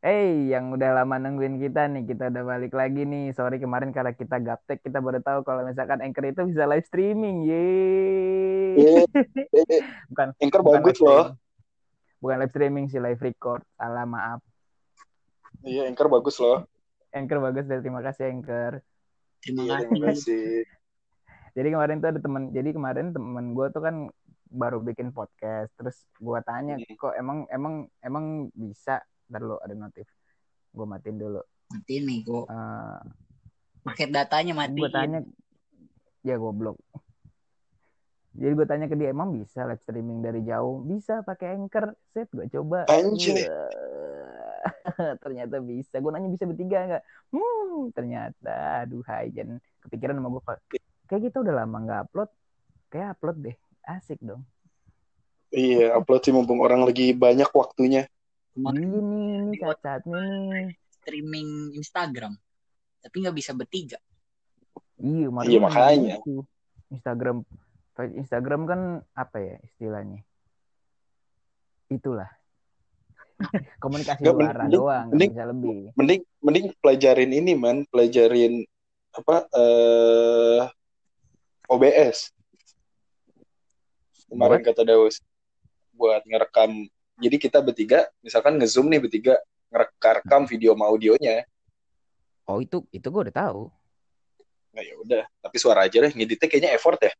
Hey, yang udah lama nungguin kita nih, kita udah balik lagi nih. Sorry kemarin karena kita gaptek, kita baru tahu kalau misalkan Anchor itu bisa live streaming. Yeay. Iya, bukan Anchor bukan bagus loh. Bukan live streaming sih, live record. Salah, maaf. Iya, Anchor bagus loh. Anchor bagus, dan terima kasih Anchor. Terima Iya, kasih. terima kasih. Jadi kemarin tuh ada teman, jadi kemarin temen gue tuh kan baru bikin podcast, terus gue tanya, Hmm. kok emang emang emang bisa? Ntar lu ada notif, gue matiin dulu. Mati nih kok. Eh, Paket datanya mati. gue tanya ya goblok jadi gue tanya ke dia emang bisa live streaming dari jauh bisa pakai anchor set gue coba Anjir. Ternyata bisa gue nanya bisa bertiga nggak hmm ternyata aduh hai jangan kepikiran sama gue kayak kita udah lama nggak upload kayak upload deh asik dong Iya, upload sih mumpung orang lagi banyak waktunya. Kemarin ini ini nih streaming Instagram. Tapi nggak bisa bertiga. iya Iya, kan makanya. Instagram Instagram kan apa ya istilahnya itulah komunikasi Nggak, luar mending- doang mending- bisa lebih Mending mending pelajarin ini, man. Pelajarin apa eh OBS. Kemarin kata Daus buat ngerekam. Jadi kita bertiga, misalkan nge-zoom nih bertiga, ngerekam video sama audionya. oh itu itu gue udah tahu Nah, ya udah, tapi suara aja deh. Ngeditnya kayaknya effort ya.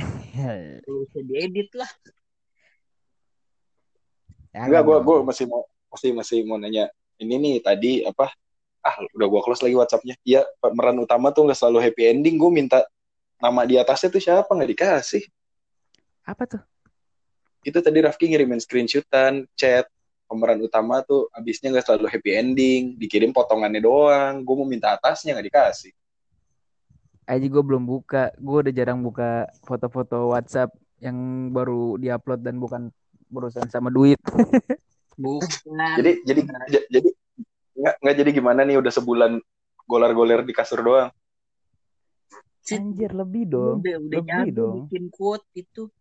Bisa diedit lah. Ya, Enggak, gue gue masih mau masih masih mau nanya. Ini nih tadi apa? Ah, udah gue close lagi WhatsAppnya. Iya, pemeran utama tuh nggak selalu happy ending. Gue minta nama di atasnya tuh siapa nggak dikasih. apa tuh Itu tadi Rafki ngirimin screenshotan, chat pemeran utama tuh abisnya nggak selalu happy ending, dikirim potongannya doang. Gue mau minta atasnya nggak dikasih. aja gue belum buka gue udah jarang buka foto-foto WhatsApp yang baru diupload dan bukan berurusan sama duit Bukan. Jadi jadi jadi nggak nggak jadi gimana nih udah sebulan golar-goler di kasur doang. anjir lebih dong udah, udah lebih dong. bikin quote itu.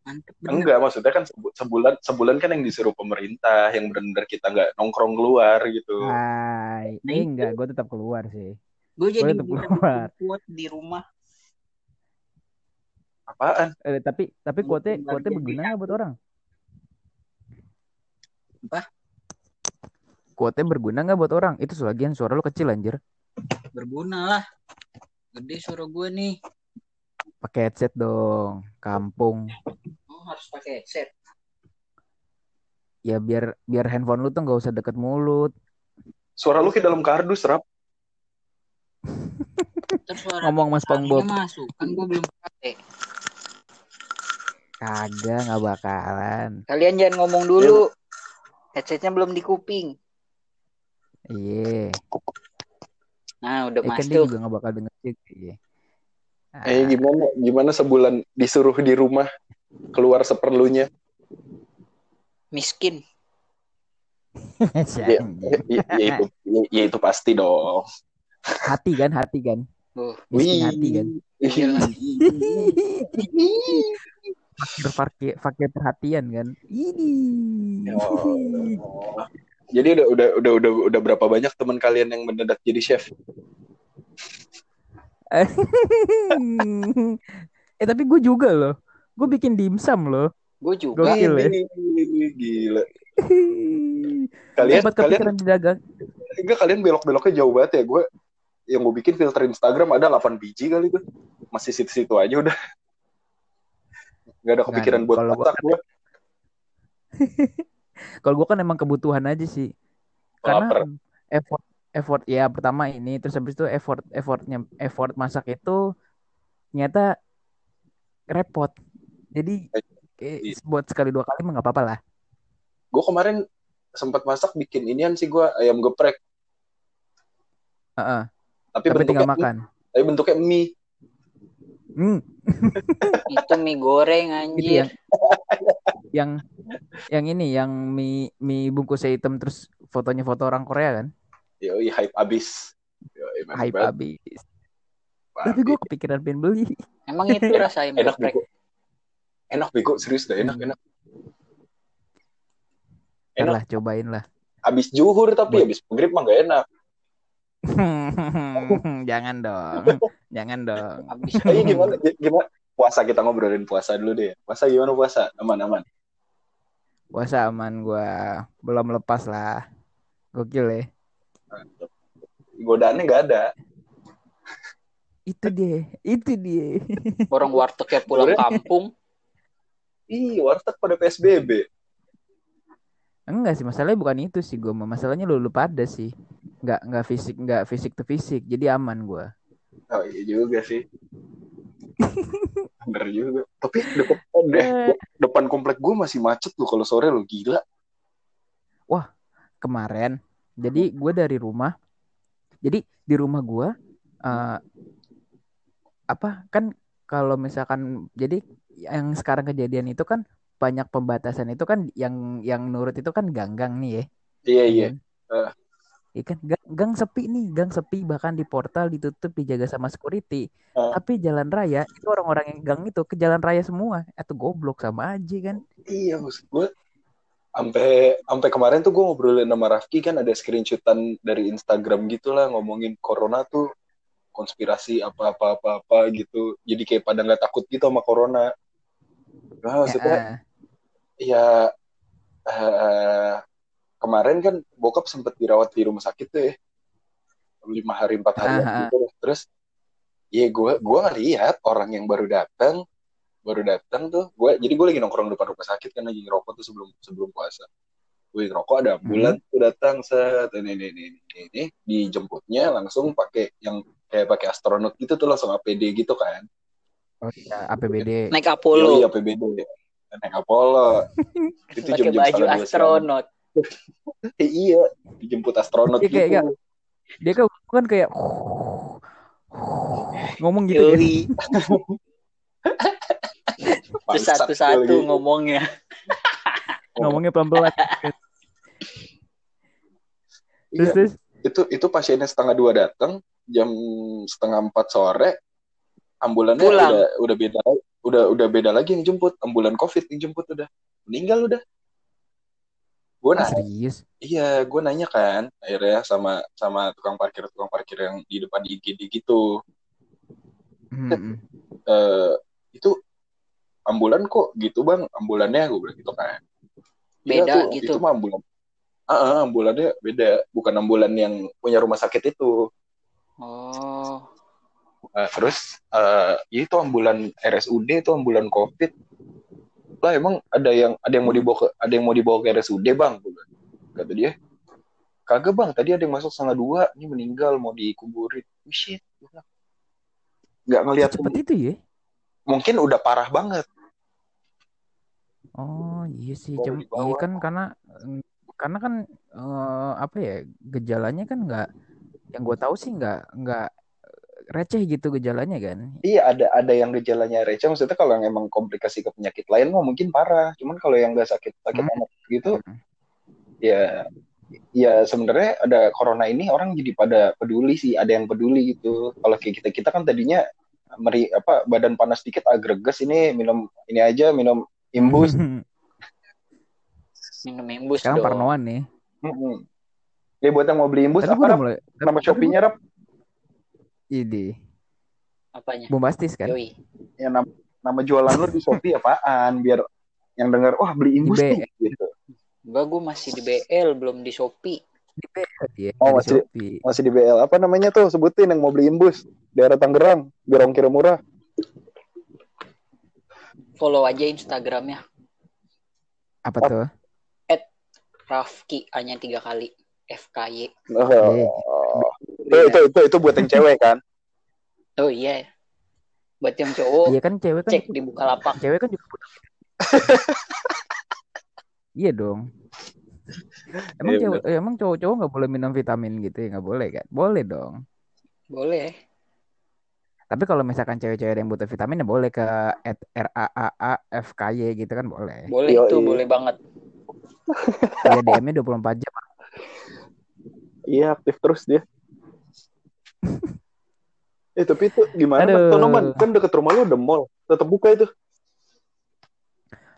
Mantep bener. Enggak, maksudnya kan sebu- sebulan sebulan kan yang disuruh pemerintah, yang benar-benar kita nggak nongkrong keluar gitu. Hai, Nah, eh, itu. enggak, gue tetap keluar sih. Gue jadi bisa keluar. quote di rumah. Apaan? Eh, tapi tapi kuotnya kuotnya jadi berguna nggak buat orang? Apa? Kuotnya berguna nggak buat orang? Itu sebagian suara lu kecil anjir. Berguna lah. Gede suara gue nih. Pakai headset dong, kampung. Oh, harus pakai headset. Ya biar biar handphone lu tuh nggak usah deket mulut. Suara lu kayak dalam kardus, Rap. Ngomong Mas anginnya Pongbob. masuk. Kan gue belum pakai. Kagak, nggak bakalan. Kalian jangan ngomong dulu. Headsetnya belum di kuping. Iya. Nah, udah Eh, kan dia masuk. juga nggak bakal denger juga. Iya. Eh gimana gimana sebulan disuruh di rumah keluar seperlunya? Miskin. Ya, ya, ya itu ya, ya itu pasti dong. hati kan, hati kan. Oh, Miskin hati kan. Fakir fakir fakir perhatian kan. Ini. Oh. Jadi udah udah udah udah udah berapa banyak teman kalian yang mendadak jadi chef? Eh tapi gue juga loh. Gue bikin dimsum loh. Gue juga. Gokil ya. Gila. Kalian Sempat kalian kepikiran di dagang. enggak kalian belok-beloknya jauh banget ya. Gue yang gue bikin filter Instagram ada 8 biji kali gue. Masih situ-situ aja udah. Gak ada kepikiran Nggak, buat masak gue. Kalau gue kan emang kebutuhan aja sih. Karena Laper. effort effort ya pertama ini terus habis itu effort effortnya effort masak itu ternyata repot. Jadi eh, Iya. buat sekali dua kali mah nggak apa-apa lah. Gue kemarin sempat masak bikin inian sih gue ayam geprek. Heeh. Tapi, Tapi bentuknya tinggal makan. Tapi bentuknya mie. Hmm, Itu mie goreng itu anjir. yang yang yang ini yang mie mie bungkusnya hitam terus fotonya foto orang Korea kan Yoi, hype abis. Yoi, hype banget. abis tapi gue kepikiran pengen beli Emang itu rasa ayam enak bego. Enak bego, serius dah enak Hmm. enak. Enak. lah cobain lah abis juhur tapi abis maghrib mah gak enak. Jangan dong. Jangan dong. Habis Ayo gimana gimana puasa kita ngobrolin puasa dulu deh. Puasa gimana puasa? Aman-aman. Puasa aman gua. Belum lepas lah. Gokil ya. Godaannya gak ada. Itu dia. Itu dia. orang wartegnya pulang Sebenarnya- kampung. Ih, warteg pada PSBB. Enggak sih, masalahnya bukan itu sih gua. mah. Masalahnya lu lu pada sih. Enggak enggak fisik enggak fisik to fisik. Jadi aman gua. Oh iya juga sih. Bener juga. Tapi depan, deh, depan komplek gue masih macet loh kalau sore lo gila. kemarin. Jadi gue dari rumah. Jadi di rumah gue eh apa kan kalau misalkan jadi yang sekarang kejadian itu kan banyak pembatasan itu kan yang yang nurut itu kan ganggang nih ya. Iya iya. kan? Iya kan gang, gang sepi nih, gang sepi bahkan di portal ditutup dijaga sama security. Ah. Tapi jalan raya itu orang-orang yang gang itu ke jalan raya semua. Itu goblok sama aja kan. Iya maksud gue. Sampai sampai kemarin tuh gue ngobrolin sama Rafki kan ada screenshotan dari Instagram gitulah ngomongin corona tuh konspirasi apa-apa apa-apa gitu. Jadi kayak pada nggak takut gitu sama corona. Nah, maksudnya Ya, ah. ya eh, kemarin kan bokap sempat dirawat di rumah sakit tuh ya lima hari empat hari Ah, ah. gitu terus ya gue gue ngeliat orang yang baru datang baru datang tuh gue jadi gue lagi nongkrong depan rumah sakit kan lagi ngerokok tuh sebelum sebelum puasa gue ngerokok ada ambulan tuh datang set ini ini ini ini, ini. dijemputnya langsung pakai yang kayak pakai astronot gitu tuh langsung APD gitu kan Oh iya, APBD. Naik Yoi, Apollo. APBD naik Apollo itu Pakai jam-jam baju astronot. Eh, iya, dijemput astronot Iya, gitu. kayak- Dia kan kan kayak ngomong gitu ya. Yoi. Satu-satu ngomongnya. Ngomongnya pelan-pelan. Terus Iya, terus itu itu pasiennya setengah dua datang, jam setengah empat sore, ambulannya Pulang. udah udah beda udah udah beda lagi yang jemput, ambulan covid yang jemput udah meninggal udah. Gue ah, nanya, serius. iya gue nanya kan akhirnya sama sama tukang parkir tukang parkir yang di depan IGD gitu, Hmm. eh itu ambulan kok gitu bang, ambulannya gue bilang gitu kan. Iya Beda tuh, gitu. Itu mah ambulan. Ah, ah, ambulannya beda, bukan ambulan yang punya rumah sakit itu. Oh. Nah, terus eh ya itu ambulan RSUD itu ambulan COVID. Lah emang ada yang ada yang mau dibawa ke ada yang mau dibawa ke RSUD bang? Kata dia, kagak bang. Tadi ada yang masuk setengah dua, ini meninggal mau dikuburin. Oh, shit. Nggak ngelihat Cepet itu ya? mungkin udah parah banget. Oh iya sih, Baru Cem. dibawa. Iya kan karena karena kan eh, apa ya gejalanya kan nggak, yang gue tahu sih nggak nggak receh gitu gejalanya kan. Iya ada ada yang gejalanya receh. Maksudnya kalau yang emang komplikasi ke penyakit lain mah mungkin parah. Cuman kalau yang nggak sakit sakit Hmm. amat gitu, Hmm. ya ya sebenarnya ada corona ini orang jadi pada peduli sih ada yang peduli gitu kalau kayak kita kita kan tadinya meri apa badan panas dikit agreges ini minum ini aja minum imbus Minum imbus Sekarang dong. parnoan nih. Mm-mm. ya buat yang mau beli imbus Tapi apa udah Rap? mulai. nama tapi shopee-nya rap Ini Apanya? bombastis kan? Yoi. ya nama, nama jualan lu di shopee apaan biar yang dengar wah beli imbus Di nih gitu Enggak, gue masih di BL, belum di Shopee. Di PL dia, Oh, di masih- Shopee. masih di BL apa namanya tuh sebutin yang mau beli imbus daerah Tangerang biar ongkir murah Follow aja Instagramnya. Apa tuh? Rafki hanya tiga kali. FKY. oh. itu, itu itu itu buat yang cewek kan Oh iya. Buat yang cowok, Iya kan cewek kan cek di Bukalapak. cewek kan juga butuh. iya dong. Emang Iya, cewek, emang cowok-cowok nggak boleh minum vitamin gitu ya nggak boleh kan? Boleh dong. Boleh. Tapi kalau misalkan cewek-cewek yang butuh vitamin ya boleh ke at RAAAFKY gitu kan boleh. Boleh Yoi. itu, boleh banget. Ya DM-nya 24 jam. Iya aktif terus dia. eh tapi itu gimana Aduh. Tonoman? Kan deket rumah lu ada mall. Tetap buka itu.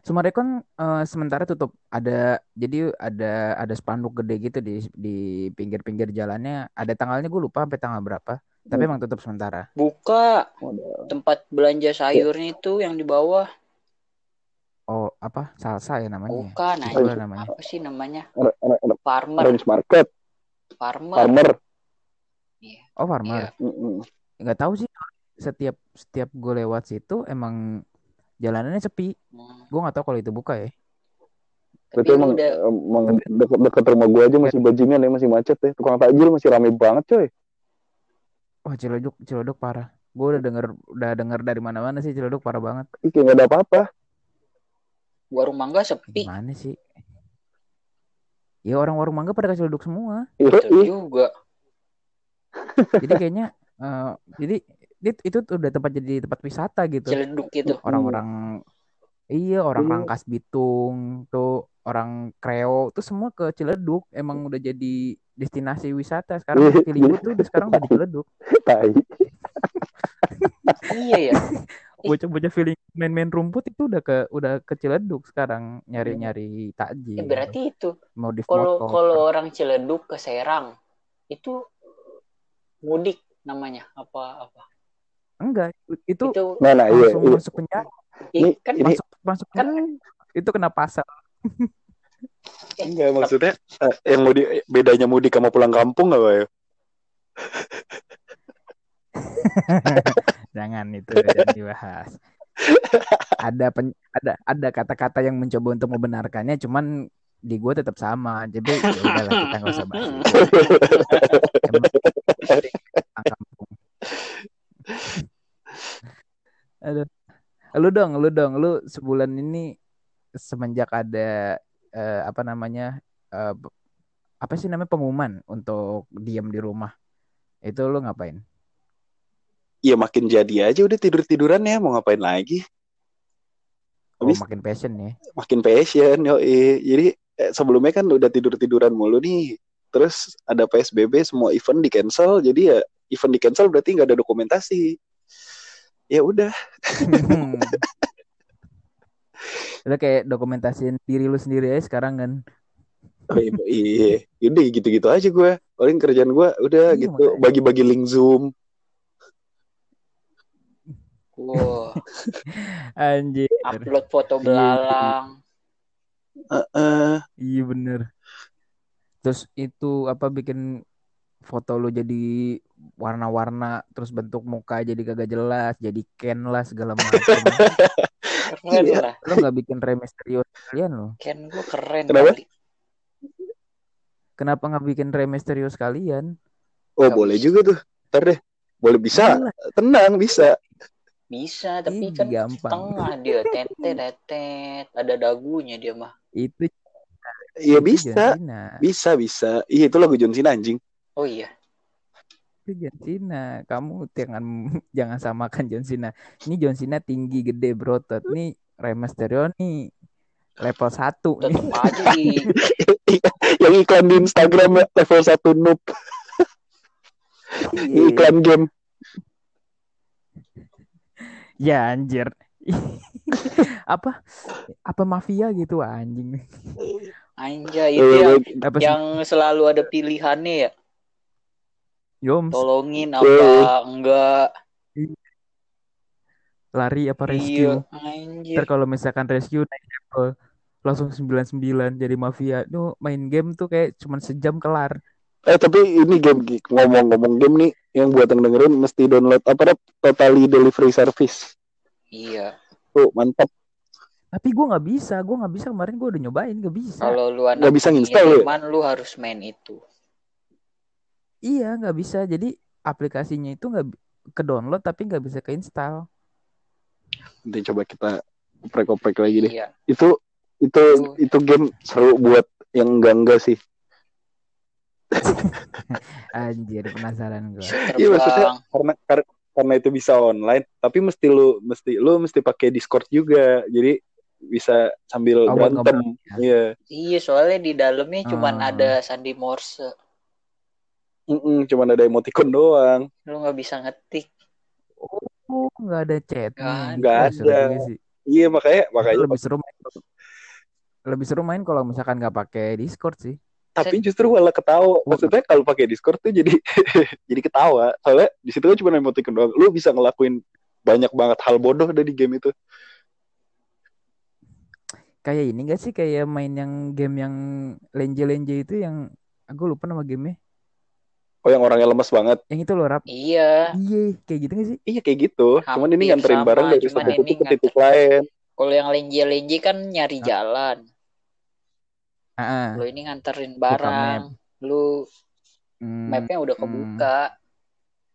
Sumarekon eh, sementara tutup. Ada jadi ada ada spanduk gede gitu di di pinggir-pinggir jalannya. Ada tanggalnya gue lupa sampai tanggal berapa. Tapi Hmm. emang tutup sementara. Buka Waduh. tempat belanja sayurnya itu yang di bawah. Oh apa salsa ya namanya? ya? Bukan Itulah anjing. namanya. Apa sih namanya? Farmer. Range market, Farmer. farmer. Oh farmer. Iya. Mm-mm. Nggak tahu sih. Setiap setiap gue lewat situ emang jalanannya sepi. Hmm. Gue nggak tahu kalau itu buka ya. Tapi lu emang, udah emang deket, deket rumah gue aja masih bajingan ya, masih macet ya. Tukang takjil masih rame banget coy. Wah Ciledug Ciledug parah. Gue udah denger udah denger dari mana-mana sih Ciledug parah banget. Ih, kayak gak ada apa-apa. warung mangga sepi. Gimana sih? Ya orang warung mangga pada ke Ciledug semua. Iya, Betul ih. juga. Jadi kayaknya eh, jadi it- itu tuh udah tempat jadi tempat wisata gitu. Ciledug gitu. Orang-orang iya orang Iya. Rangkas Bitung tuh orang Kreo tuh semua ke Ciledug emang udah jadi destinasi wisata sekarang feeling gue iya. tuh udah sekarang udah di Ciledug Tai. Iya ya. bocah-bocah feeling main-main rumput itu udah ke udah ke Ciledug sekarang nyari-nyari takjil Eh, berarti itu modif kalau motor kalau orang Ciledug ke Serang itu mudik namanya apa apa? enggak itu Itu Nah, nah iya, langsung iya. masuk penjara Ini- kan ini- masuk masuk kan itu kena pasal Enggak maksudnya eh, yang mudik bedanya mudik sama pulang kampung apa ya? jangan itu jangan dibahas ada pen, ada ada kata-kata yang mencoba untuk membenarkannya cuman di gue tetap sama jadi ya udahlah kita nggak usah bahas kampung. Aduh. Lu dong lu dong lu sebulan ini semenjak ada eh, apa namanya eh, apa sih namanya pengumuman untuk diam di rumah itu lu ngapain Iya makin jadi aja udah tidur tiduran ya mau ngapain lagi? oh Habis makin passion ya makin passion yo Jadi eh, sebelumnya kan udah tidur tiduran mulu nih. Terus ada PSBB semua event di cancel. Jadi ya event di cancel berarti nggak ada dokumentasi. Ya udah. Lu kayak dokumentasiin diri lu sendiri aja sekarang kan. Oh, iya, iya, udah gitu-gitu aja gue. Paling kerjaan gue udah Iya, gitu makanya. bagi-bagi link Zoom. Wah, Anjir. upload foto Iya. belalang. Heeh. Iya bener. Terus itu apa bikin foto lu jadi warna-warna terus bentuk muka jadi kagak jelas jadi Ken lah segala macam Keren Iya. lah. lu nggak bikin re misterius kalian lo Ken gue keren Kenapa? kali. kenapa nggak bikin re misterius kalian Oh Nggak boleh bisa. juga tuh. Ntar deh. Boleh bisa. Iyalah, Tenang bisa. Bisa, tapi ih, kan gampang setengah dia tete tetet ada dagunya dia mah. itu Iya bisa. Bisa bisa. Iya itu lagu John Cena anjing. Oh iya. Itu John Cena kamu jangan jangan samakan John Cena ini John Cena tinggi gede berotot nih Rey Mysterio nih level 1 nih aja Yang iklan di Instagram level 1 noob. Iya. Iklan game. Ya anjir. apa apa mafia gitu anjing. anjay itu yang sih? yang selalu ada pilihannya ya. Yoms Tolongin apa enggak. lari apa Iya, rescue. anjir. Ntar kalau misalkan rescue naik level langsung 99 jadi mafia. Duh, main game tuh kayak cuman sejam kelar. Eh tapi ini game Gi. ngomong-ngomong game nih yang buat yang dengerin mesti download apa Rap? Totally Delivery Service. Iya. Tuh mantap. Tapi gue nggak bisa, gue nggak bisa kemarin gue udah nyobain nggak bisa. Kalau lu anak Nggak bisa nginstal lu ya? lu harus main itu. Iya nggak bisa. Jadi aplikasinya itu nggak ke download tapi nggak bisa keinstall. Nanti coba kita oprek-oprek lagi deh. Iya. Itu itu itu game seru buat yang enggak enggak sih. Anjir penasaran gue. Iya maksudnya karena kar- karena itu bisa online, tapi mesti lu mesti lu mesti pakai Discord juga. Jadi bisa sambil Oh, berantem. ngobrol ya. Iya. Iya, soalnya di dalamnya cuman Ah. ada sandi Morse. Mm-mm, cuman ada emoticon doang. Lu nggak bisa ngetik. Oh nggak ada chat. Nggak Nggak ada. Sih. Iya makanya makanya lebih seru main Lebih seru main kalau misalkan nggak pakai Discord sih. Tapi justru malah ketawa. Maksudnya kalau pakai Discord tuh jadi jadi ketawa. Soalnya di situ kan cuma emoticon doang. Lu bisa ngelakuin banyak banget hal bodoh ada di game itu. Kayak ini gak sih kayak main yang game yang lenje-lenje itu yang aku lupa nama gamenya. Oh yang orangnya lemes banget. Yang itu loh rap. Iya. Iya, kayak gitu gak sih? Iya kayak gitu. cuman ini Hampir nganterin sama, barang dari satu titik ke titik lain. Kalau yang lenje-lenje kan nyari Ah. jalan. Ah, ah. Lo ini nganterin barang. Lu Hmm, mapnya udah hmm. kebuka.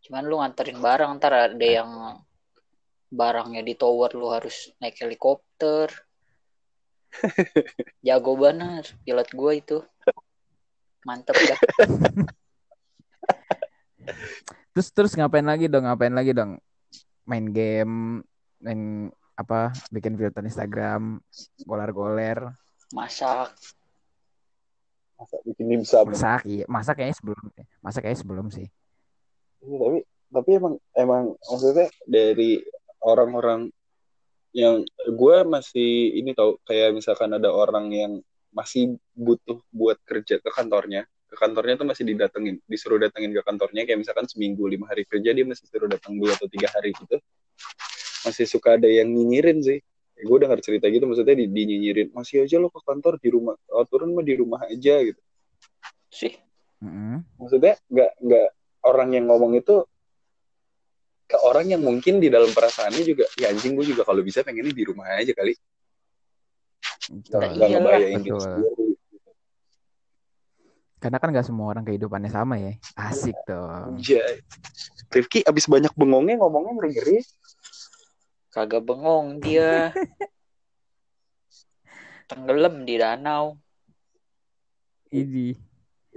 Cuman lu nganterin barang ntar ada yang barangnya di tower lu harus naik helikopter. Jago banget pilot gua itu. Mantep dah. Terus terus ngapain lagi dong? Ngapain lagi dong? Main game, main apa? Bikin filter Instagram, goler-goler, Masak. Masa bikin dimsum. masak. Iya, masak kayaknya sebelum. Masak kayaknya sebelum sih. Iya, tapi tapi emang emang maksudnya dari orang-orang yang gue masih ini tau kayak misalkan ada orang yang masih butuh buat kerja ke kantornya ke kantornya tuh masih didatengin disuruh datengin ke kantornya kayak misalkan seminggu lima hari kerja dia masih suruh datang dua atau tiga hari gitu masih suka ada yang nyinyirin sih gue dengar cerita gitu maksudnya di, dinyinyirin masih aja lo ke kantor di rumah oh, turun mah di rumah aja gitu Sih. Mm-mm. maksudnya nggak nggak orang yang ngomong itu ke orang yang mungkin di dalam perasaannya juga ya anjing gue juga kalau bisa pengennya di rumah aja kali. Nah, nggak ngebayangin sendiri Karena kan nggak semua orang kehidupannya sama ya. Asik dong. Anjay. Rifki abis banyak bengongnya ngomongnya ngeri ngeri Kagak bengong dia. Tenggelam di danau. Ini.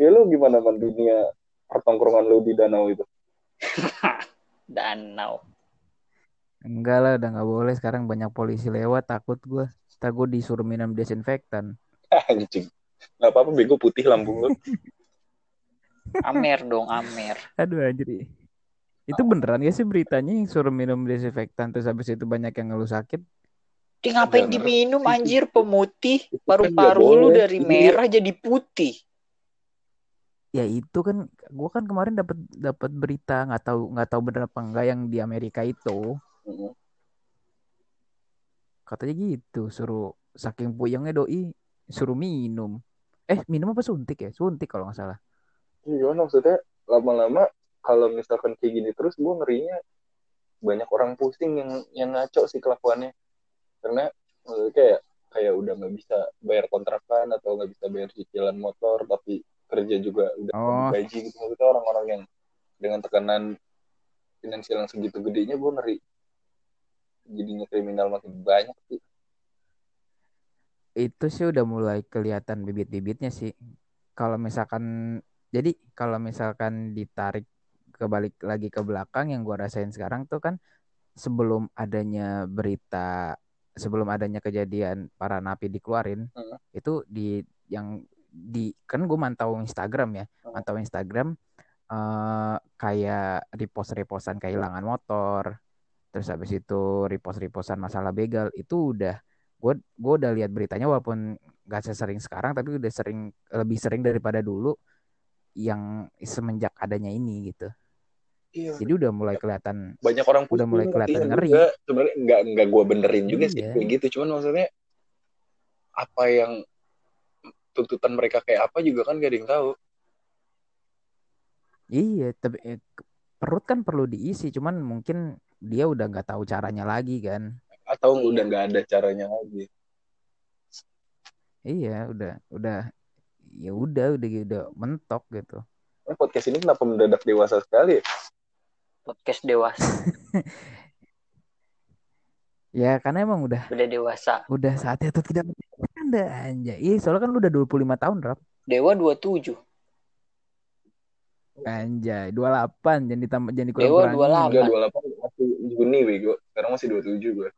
ya lu gimana man dunia pertongkrongan lu di danau itu Danau. Enggak lah, udah nggak boleh. Sekarang banyak polisi lewat. Takut gue. Tak gue disuruh minum desinfektan. anjing nggak apa-apa bego putih lambung lu Amer dong, Amer. Aduh anjir. Itu beneran gak sih beritanya yang suruh minum desinfektan terus habis itu banyak yang ngeluh sakit? Dia ngapain Jangan. diminum anjir pemutih? Kan Paru-paru lu dari Ini- merah jadi putih. Ya itu kan gue kan kemarin dapat dapat berita nggak tahu nggak tahu bener apa enggak yang di Amerika itu katanya gitu suruh saking puyengnya doi suruh minum. Eh minum apa suntik ya? Suntik kalau nggak salah. Iya maksudnya lama-lama kalau misalkan kayak gini terus gue ngerinya banyak orang pusing yang yang ngaco sih kelakuannya karena maksudnya kayak kayak udah nggak bisa bayar kontrakan atau nggak bisa bayar cicilan motor tapi kerja juga udah Oh. gaji gitu maksudnya orang-orang yang dengan tekanan finansial yang segitu gedenya gue ngeri jadinya kriminal makin banyak sih Itu sih udah mulai kelihatan bibit-bibitnya sih. Kalau misalkan jadi kalau misalkan ditarik kebalik lagi ke belakang yang gua rasain sekarang tuh kan sebelum adanya berita sebelum adanya kejadian para napi dikeluarin Hmm. itu di yang di kan gue mantau Instagram ya Hmm. mantau Instagram eh kayak repost-repostan kehilangan motor terus habis itu repost-repostan masalah begal itu udah gue gue udah lihat beritanya walaupun gak sesering sekarang tapi udah sering lebih sering daripada dulu yang semenjak adanya ini gitu iya jadi udah mulai kelihatan banyak orang Udah mulai kelihatan kasihan ngeri. juga. sebenarnya nggak nggak gue benerin juga sih Iya. kayak gitu cuman maksudnya apa yang tuntutan mereka kayak apa juga kan gak ada yang tahu iya tapi eh, perut kan perlu diisi cuman mungkin dia udah nggak tahu caranya lagi kan atau Iya. udah nggak ada caranya lagi iya udah udah ya udah udah udah mentok gitu Nah, podcast ini kenapa mendadak dewasa sekali ya? Podcast dewasa. ya karena emang udah Udah dewasa. udah saatnya tuh tidak ada anjay iya soalnya kan lu udah 25 tahun rap Dewa 27. anjay 28 jangan ditambah jangan dikurang Dewa Enggak, 28. 28 masih Juni bego. Sekarang masih 27 gue.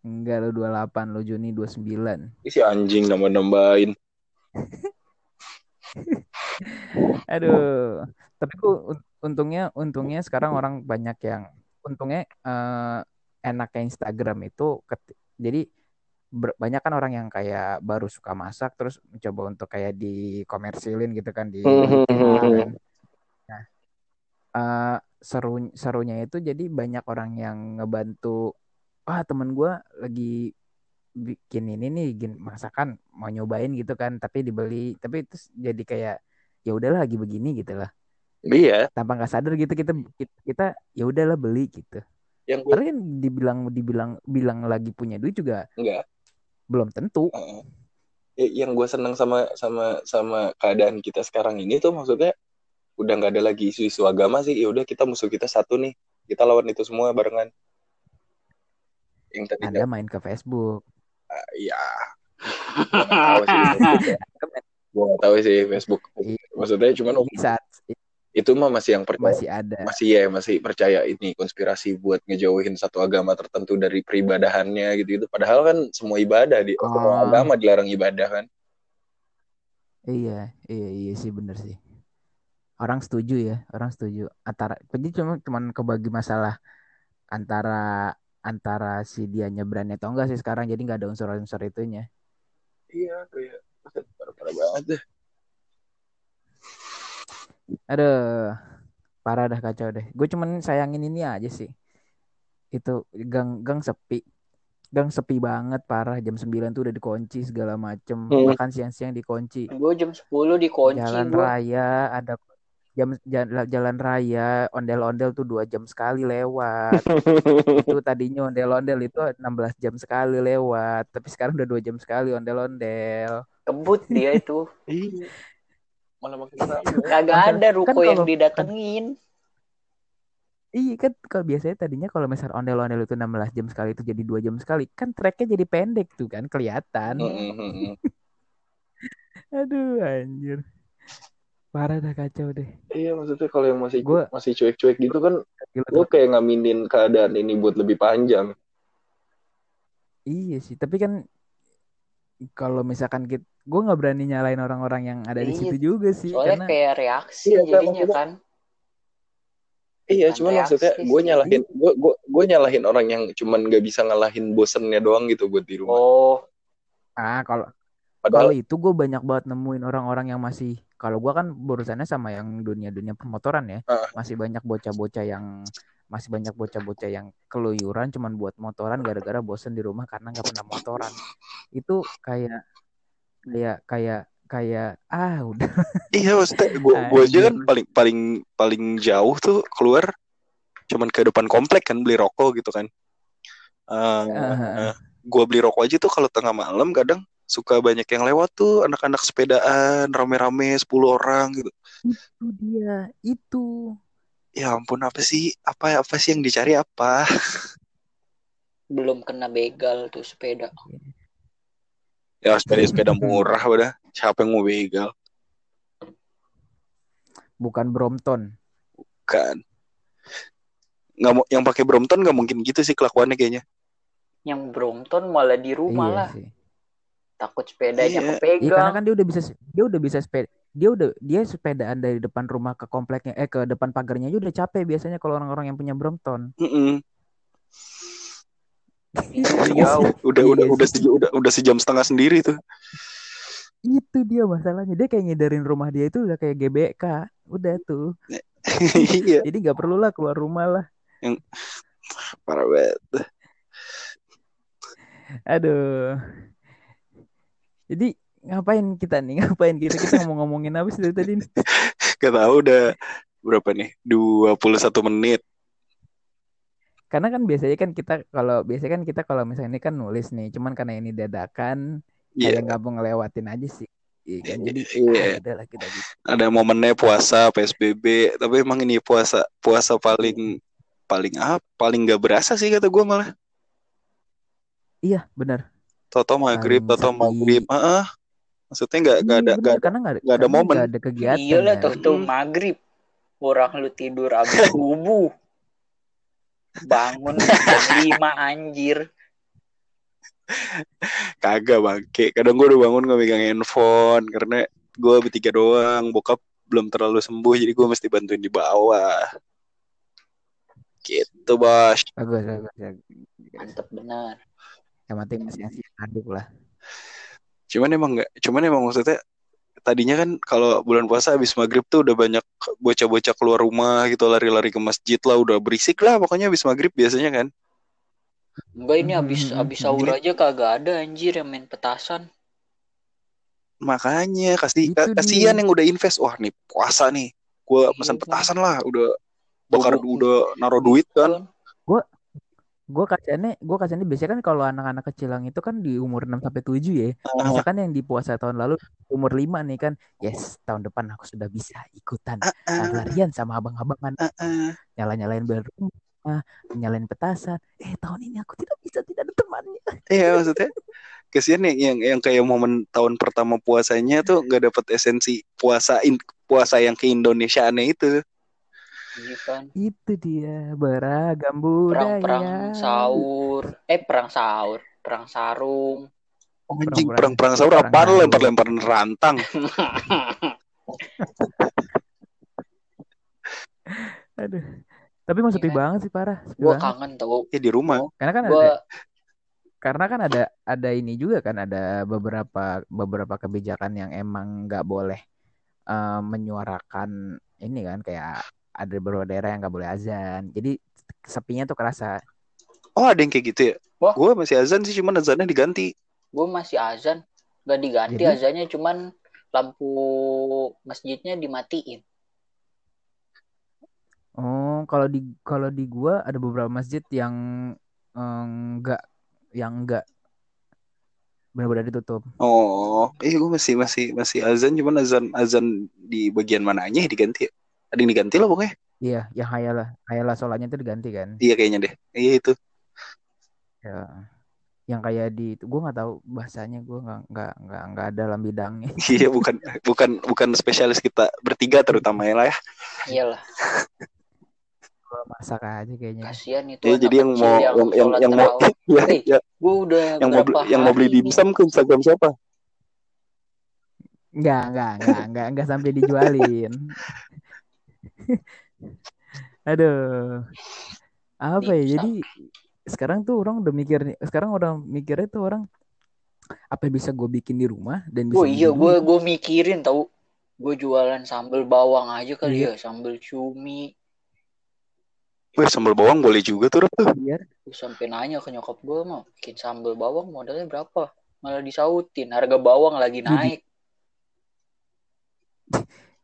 Enggak lu 28 lu Juni 29 Ih, si anjing nambah-nambahin. Aduh, tapi un- untungnya untungnya sekarang orang banyak yang untungnya eh, enaknya Instagram itu jadi ber- banyak kan orang yang kayak baru suka masak terus mencoba untuk kayak dikomersilin gitu kan di Hmm, hmm, hmm, kan. Nah, eh, seru serunya itu jadi banyak orang yang ngebantu. Wah temen gue lagi bikin ini nih, bikin masakan mau nyobain gitu kan, tapi dibeli, tapi itu jadi kayak ya udahlah lagi begini gitu lah. Iya, Tanpa nggak sadar gitu kita kita, ya udahlah beli gitu. yang gue kan dibilang dibilang bilang lagi punya duit juga enggak. belum tentu. Ya, yang gue seneng sama sama sama keadaan kita sekarang ini tuh maksudnya udah nggak ada lagi isu-isu agama sih. Ya udah kita musuh kita satu nih. Kita lawan itu semua barengan. Yang tadinya Anda main ke Facebook. ya gue nggak tahu sih Facebook ya. Gue nggak tahu sih Facebook. Maksudnya cuman saat itu mah masih yang percaya masih ada. masih ya masih percaya ini konspirasi buat ngejauhin satu agama tertentu dari peribadahannya gitu gitu padahal kan semua ibadah di semua Oh. agama dilarang ibadah kan Iya, iya, iya sih bener sih. Orang setuju ya, orang setuju. Antara jadi cuma cuman kebagi masalah antara antara si dianya berani atau enggak sih sekarang jadi nggak ada unsur-unsur itunya. iya kayak parah, parah banget deh Aduh, parah dah kacau deh. Gue cuman sayangin ini aja sih. Itu gang gang sepi. Gang sepi banget parah jam 9 tuh udah dikunci segala macem. Hmm. Bahkan siang-siang dikunci. Gue jam 10 dikunci Jalan gue. raya ada jam jalan, jalan raya ondel-ondel tuh dua jam sekali lewat. itu tadinya ondel-ondel itu 16 jam sekali lewat. Tapi sekarang udah dua jam sekali ondel-ondel. Kebut dia itu. iya malah Kagak Kan ada ruko kalau- yang didatengin. Iya kan kalau biasanya tadinya kalau misalnya ondel-ondel itu 16 jam sekali itu jadi dua jam sekali kan treknya jadi pendek tuh kan kelihatan. Aduh anjir. Parah dah kacau deh. iya maksudnya kalau yang masih Gua- masih cuek-cuek gitu kan Gila, lo kayak ngaminin keadaan ini buat lebih panjang. Iya sih, tapi kan kalau misalkan kita, gue nggak berani nyalain orang-orang yang ada di Iya, situ juga sih, Soalnya karena kayak reaksi Iya, jadinya kan. iya Bukan cuman maksudnya gue nyalahin gue gue gue nyalahin orang yang cuman gak bisa ngalahin bosennya doang gitu buat di rumah. Oh, ah kalau padahal kalau itu gue banyak banget nemuin orang-orang yang masih, kalau gue kan berurusannya sama yang dunia-dunia permotoran ya, Ah. masih banyak bocah-bocah yang masih banyak bocah-bocah yang keluyuran cuman buat motoran gara-gara bosen di rumah karena nggak pernah motoran. Itu kayak kayak kayak kayak ah udah Iya maksudnya gue gue aja kan paling paling paling jauh tuh keluar cuman ke depan komplek kan beli rokok gitu kan. Ah. gue beli rokok aja tuh kalau tengah malam kadang suka banyak yang lewat tuh anak-anak sepedaan rame-rame 10 orang gitu. itu dia itu Ya ampun apa sih apa apa sih yang dicari apa? belum kena begal tuh sepeda. Ya sepeda sepeda murah udah. Siapa yang mau begal? bukan Brompton. Kan. Nggak mau yang pakai Brompton nggak mungkin gitu sih kelakuannya kayaknya. Yang Brompton malah di rumah Iya lah. sih. Takut sepedanya Iya. Iya kepegang. karena kan dia udah bisa dia udah bisa sepeda dia udah dia sepedaan dari depan rumah ke kompleknya eh ke depan pagarnya aja udah capek biasanya kalau orang-orang yang punya Brompton. Mm-mm. Itu Iya jauh. sih. Udah Iya udah udah sejam, udah udah sejam setengah sendiri tuh. Itu dia masalahnya. Dia kayak ngidarin rumah dia itu udah kayak GBK. Udah tuh. Iya, Jadi nggak perlu lah keluar rumah lah. parah banget. Aduh. Jadi ngapain kita nih? Ngapain kita? Kita ngomong-ngomongin apa sih dari tadi? nih? Gak tahu udah berapa nih? 21 menit. Karena kan biasanya kan kita kalau biasanya kan kita kalau misalnya ini kan nulis nih, cuman karena ini dadakan Iya, kayak nggak mau ngelewatin aja sih. Iya kan? Jadi Iya. ah, gitu. ada momennya puasa, PSBB, tapi emang ini puasa puasa paling paling apa? Paling gak berasa sih kata gue malah. Iya, benar. Toto maghrib, Toto maghrib. Heeh. Maksudnya nggak nggak Iya, ada nggak ada nggak ada ada momen. nggak ada kegiatan Iyalah kan. tuh tuh Mm. maghrib. Orang lu tidur abis subuh. Bangun jam 5 anjir. kagak bangke. Kadang gue udah bangun gak megang handphone karena gue bertiga doang. Bokap belum terlalu sembuh jadi gue mesti bantuin di bawah. Gitu bos. Bagus, bagus, bagus. Mantep benar. Yang penting masih aduk lah. Cuman emang nggak, cuman emang maksudnya tadinya kan kalau bulan puasa habis maghrib tuh udah banyak bocah-bocah keluar rumah gitu lari-lari ke masjid lah udah berisik lah pokoknya habis maghrib biasanya kan. Enggak ini habis Hmm, habis sahur ini- aja kagak ada anjir yang main petasan. Makanya kasih Itu kasihan dia. yang udah invest wah nih puasa nih gua Iya, pesan kan? petasan lah udah bakar udah naruh duit kan. Gue kasihannya, gue kasihannya biasanya kan kalau anak-anak kecil yang itu kan di umur 6 sampai 7 ya. Ah, Misalkan yang di puasa tahun lalu umur 5 nih kan, yes, tahun depan aku sudah bisa ikutan ah, ah, lari-larian sama abang-abangan, ah, ah. nyala-nyalain bel rumah, nyalain petasan. Eh, tahun ini aku tidak bisa, tidak ada temannya. Iya maksudnya kasihan yang yang yang kayak momen tahun pertama puasanya tuh nggak dapet esensi puasa in, puasa yang ke Indonesiaannya itu. Iya kan. Itu dia, beragam budaya. Perang-perang sahur, eh perang sahur, perang sarung. Oh, anjing Perang-perang- perang perang sahur perang apaan lu sahur. lempar-lemparan rantang. Aduh. Tapi mau sepi kan? banget sih parah. Banget. kangen tau. Ya di rumah. Karena kan Gua ada karena kan ada ada ini juga kan ada beberapa beberapa kebijakan yang emang nggak boleh eh, menyuarakan ini kan kayak ada beberapa daerah yang nggak boleh azan. Jadi sepinya tuh kerasa. Oh ada yang kayak gitu ya? Wah. Gue masih azan sih cuman azannya diganti. gue masih azan, gak diganti Jadi- azannya cuman lampu masjidnya dimatiin. Oh, kalau di kalau di gua ada beberapa masjid yang eh, nggak yang enggak benar-benar ditutup. Oh, iya gue masih masih masih azan cuman azan azan di bagian mananya ya diganti ya? Ada yang diganti lah pokoknya. Iya, yang hayalah hayalah sholatnya itu diganti kan. Iya kayaknya deh. Iya itu. Ya. Yang kayak di itu gua nggak tahu bahasanya gua nggak nggak nggak nggak ada dalam bidangnya. Iya bukan bukan bukan spesialis kita bertiga terutama ya lah ya. Iyalah, masak aja kayaknya. kasihan itu Ya jadi yang mau yang, yang yang, mau ya, ya, Gue udah yang mau yang mau beli dimsum ke Instagram siapa? Enggak, enggak, enggak, enggak, enggak sampai dijualin. Aduh. Apa ya? Jadi sekarang tuh orang udah mikir nih, sekarang orang mikirnya tuh orang apa yang bisa gue bikin di rumah dan bisa Oh iya, gue gue mikirin tau. Gue jualan sambal bawang aja kali Iya. ya, sambal cumi. Wih sambal bawang boleh juga tuh tuh. biar Gue sampai nanya ke nyokap gue mau bikin sambal bawang modalnya berapa? Malah disautin, harga bawang lagi naik.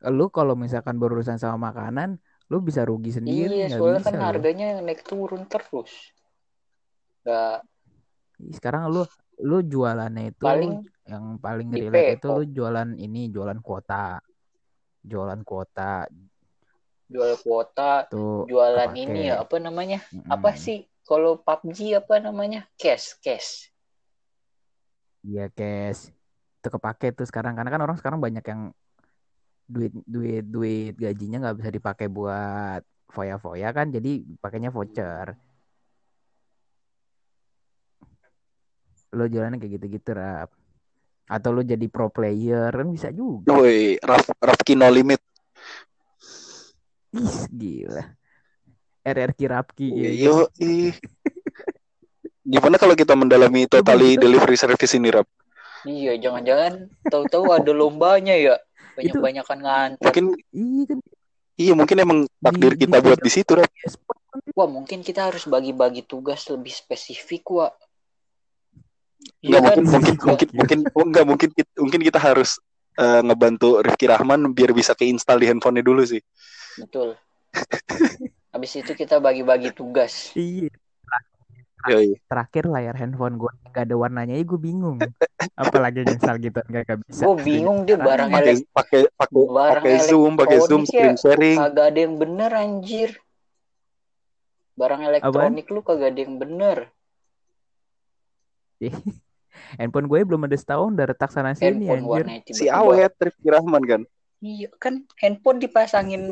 Lu kalau misalkan berurusan sama makanan, lu bisa rugi sendiri, Iya, soalnya bisa kan harganya naik turun terus. Gak Sekarang lu lu jualannya itu Paling yang paling relate itu lu jualan ini, jualan kuota. Jualan kuota jual kuota, tuh jualan kepake. ini ya, apa namanya? Mm-mm. Apa sih? Kalau PUBG apa namanya? Cash, cash. Iya, cash. Itu kepake tuh sekarang karena kan orang sekarang banyak yang duit duit duit gajinya nggak bisa dipakai buat foya-foya kan, jadi pakainya voucher. Lo jualannya kayak gitu-gitu, Rap. Atau lo jadi pro player kan bisa juga. Woi, Raf Rafki no limit. Ih, gila. RRQ Rapki gitu. Yo, ih. Gimana kalau kita mendalami totally delivery service ini, Rap? Iya, jangan-jangan tahu-tahu ada lombanya ya. Itu- Banyak-banyakan nganter. Mungkin Iya kan iya mungkin emang takdir Di- kita di- buat di situ, Rap. kan Wah, mungkin kita harus bagi-bagi tugas lebih spesifik, Wak. Enggak Iya mungkin kan? mungkin Iya. mungkin mungkin oh, enggak mungkin kita, mungkin kita harus eh, ngebantu Rifki Rahman biar bisa keinstal di handphonenya dulu sih. Betul. Habis itu kita bagi-bagi tugas. Iya. Yoi. Terakhir layar handphone gue nggak ada warnanya, ya gue bingung. Apalagi nyesal gitu nggak bisa. Gue bingung deh barang Pakai pakai pakai pakai Zoom, pakai Zoom elektronik screen ya sharing. kagak ada yang bener anjir. Barang elektronik lu kagak ada yang bener. handphone gue belum ada setahun udah retak sana sini Handphone anjir. Si tiba-tiba. awet Rifki Rahman kan. Iya kan handphone dipasangin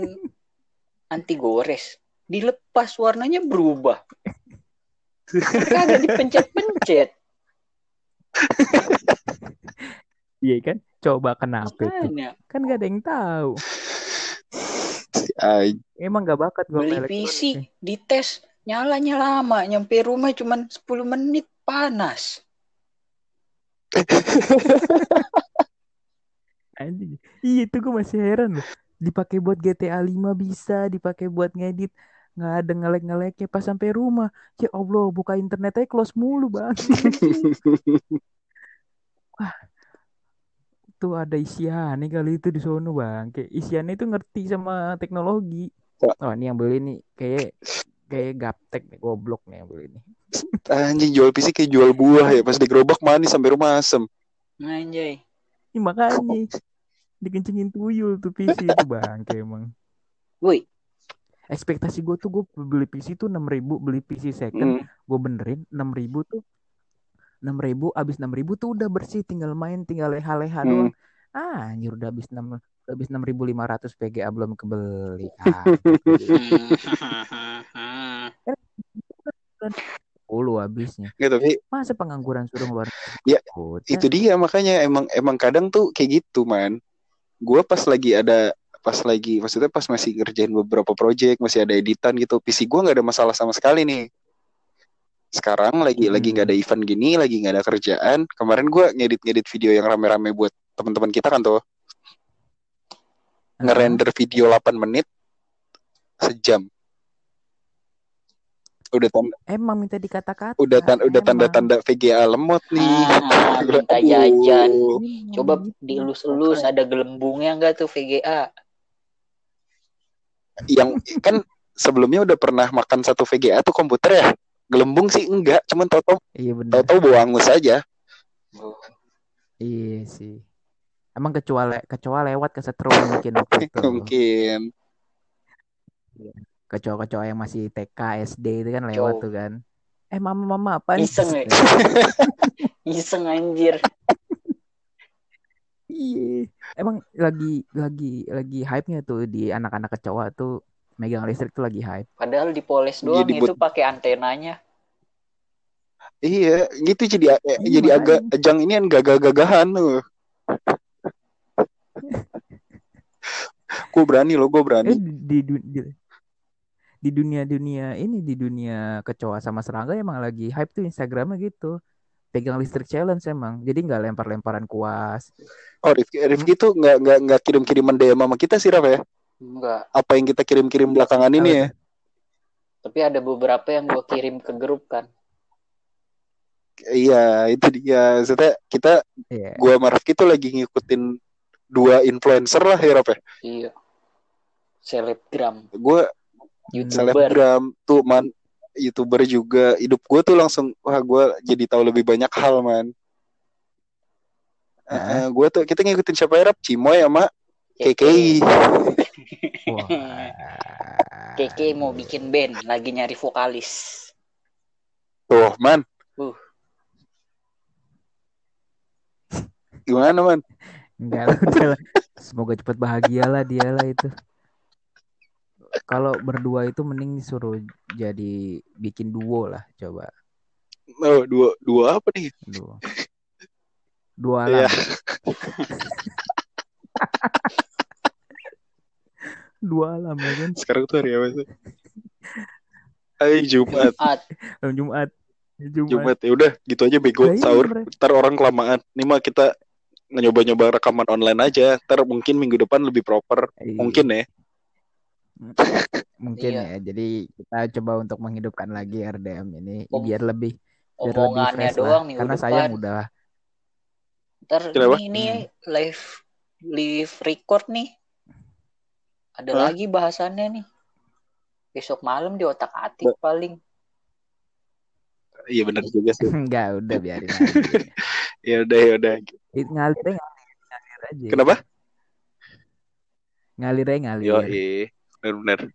anti gores. Dilepas warnanya berubah. Kagak dipencet-pencet. Iya kan? Coba kenapa tuh? Makanya Kan gak ada yang tahu. Emang gak bakat gue beli PC dites nyalanya lama nyampe rumah cuman 10 menit panas Anjing. Iya itu gue masih heran loh. Dipakai buat GTA 5 bisa, dipakai buat ngedit. Nggak ada ngelek-ngeleknya pas sampai rumah. Ya Allah, buka internet aja close mulu bang. Tuh ada isiannya kali itu di sono bang. Kayak isiannya itu ngerti sama teknologi. Oh ini yang beli nih kayak kayak gaptek nih goblok nih yang beli nih. Anjing jual PC kayak jual buah ya. Pas digerobak manis sampai rumah asem. Anjay. Ini makanya dikencengin tuyul tuh PC itu bang kayak emang. Woi, Ekspektasi gue tuh gue beli PC tuh 6000 ribu beli PC second Hmm. gue benerin 6000 ribu tuh 6000 ribu abis 6000 ribu tuh udah bersih tinggal main tinggal leha-leha Hmm. doang ah anjir udah habis 6 udah habis 6500 PGA belum kebeli ah, puluh habisnya tapi masa pengangguran suruh ngeluarin Ya, kota? itu dia makanya emang emang kadang tuh kayak gitu man. Gue pas lagi ada pas lagi maksudnya pas masih ngerjain beberapa project masih ada editan gitu PC gue nggak ada masalah sama sekali nih sekarang lagi lagi Hmm. nggak ada event gini lagi nggak ada kerjaan kemarin gue ngedit ngedit video yang rame-rame buat teman-teman kita kan tuh ngerender video 8 menit sejam udah tanda emang minta dikata-kata udah tan- udah tanda-tanda VGA lemot nih Ah, Gua- minta jajan. Emang Coba gitu. dielus-elus ada gelembungnya enggak tuh VGA? Yang kan sebelumnya udah pernah makan satu VGA tuh komputer ya? Gelembung sih enggak. Cuman tau-tau iya bener. tau-tau bau angus aja. Iya sih. Emang kecuali kecuali lewat kesetrum mungkin waktu itu. Mungkin. Kecoa-kecoa yang masih TK SD itu kan lewat Cow. tuh kan. Eh mama mama apa nih? Iseng ya? Iseng anjir. Iya. Emang lagi lagi lagi hype nya tuh di anak-anak kecoa tuh megang listrik tuh lagi hype. Padahal dipoles doang Jadi itu pakai antenanya. iya gitu jadi eh, Iya, jadi agak makanya. ajang ini kan gagah-gagahan tuh. Gue berani loh gue eh berani. Di, di, du- di, di dunia dunia ini di dunia kecoa sama serangga emang lagi hype tuh Instagramnya gitu pegang listrik challenge emang jadi nggak lempar-lemparan kuas oh Rifki Rifki tuh nggak nggak nggak kirim-kiriman DM sama kita sih Raf ya Enggak. apa yang kita kirim-kirim belakangan ini ya Tapi ada beberapa yang gua kirim ke grup kan. iya itu dia maksudnya kita Iya. gua sama Rifki tuh lagi ngikutin dua influencer lah ya Raf ya Iya. Selebgram, gue. YouTuber. selebgram tuh man youtuber juga hidup gue tuh langsung wah gue jadi tahu lebih banyak hal man Heeh. gue tuh kita ngikutin siapa ya Rap? Cimoy sama KKI. Keke mau bikin band, lagi nyari vokalis. tuh man Uh. gimana man Enggak lah, udah lah. Semoga cepat bahagia lah dia lah itu. Kalau berdua itu mending disuruh jadi bikin duo lah coba. oh dua dua apa nih Duo. Dua Iya. alam. Dua alam ya kan. sekarang tuh hari apa sih Hai Jumat Jumat. Jumat. Jumat. Jumat ya udah gitu aja bego Lah iya, sahur bener. ntar orang kelamaan nih mah kita nyoba-nyoba rekaman online aja ntar mungkin minggu depan lebih proper Iya. mungkin ya Mungkin Iya. ya. Jadi kita coba untuk menghidupkan lagi RDM ini Om- biar lebih biar lebih fresh lah. doang minggu Karena depan. sayang udah Ntar Kenapa? ini, ini live live record nih. Ada Hah? lagi bahasannya nih. Besok malam di otak atik paling. iya benar juga sih enggak udah biarin aja. ya udah ya udah ngalir aja ngalir aja. kenapa Ngalir aja ngalir. yo benar-benar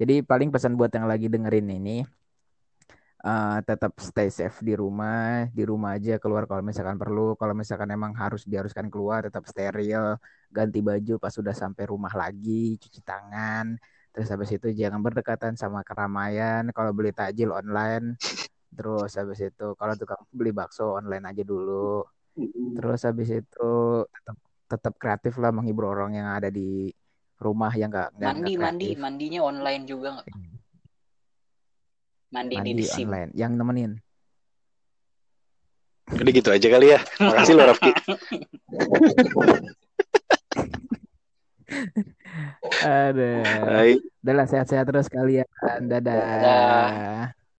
Jadi paling pesan buat yang lagi dengerin ini eh, tetap stay safe di rumah, di rumah aja keluar kalau misalkan perlu, kalau misalkan emang harus diharuskan keluar tetap steril, ganti baju pas sudah sampai rumah lagi, cuci tangan. Terus habis itu jangan berdekatan sama keramaian, kalau beli takjil online. Terus habis itu kalau tukang beli bakso online aja dulu. Terus habis itu tetap tetap kreatif lah menghibur orang yang ada di rumah yang enggak Mandi mandi mandinya online juga nggak? Mandi, mandi di sim. online yang nemenin Udah gitu aja kali ya. Makasih lo Rafki. Aduh. Hai. Udah lah sehat-sehat terus kalian. Dadah. Dadah.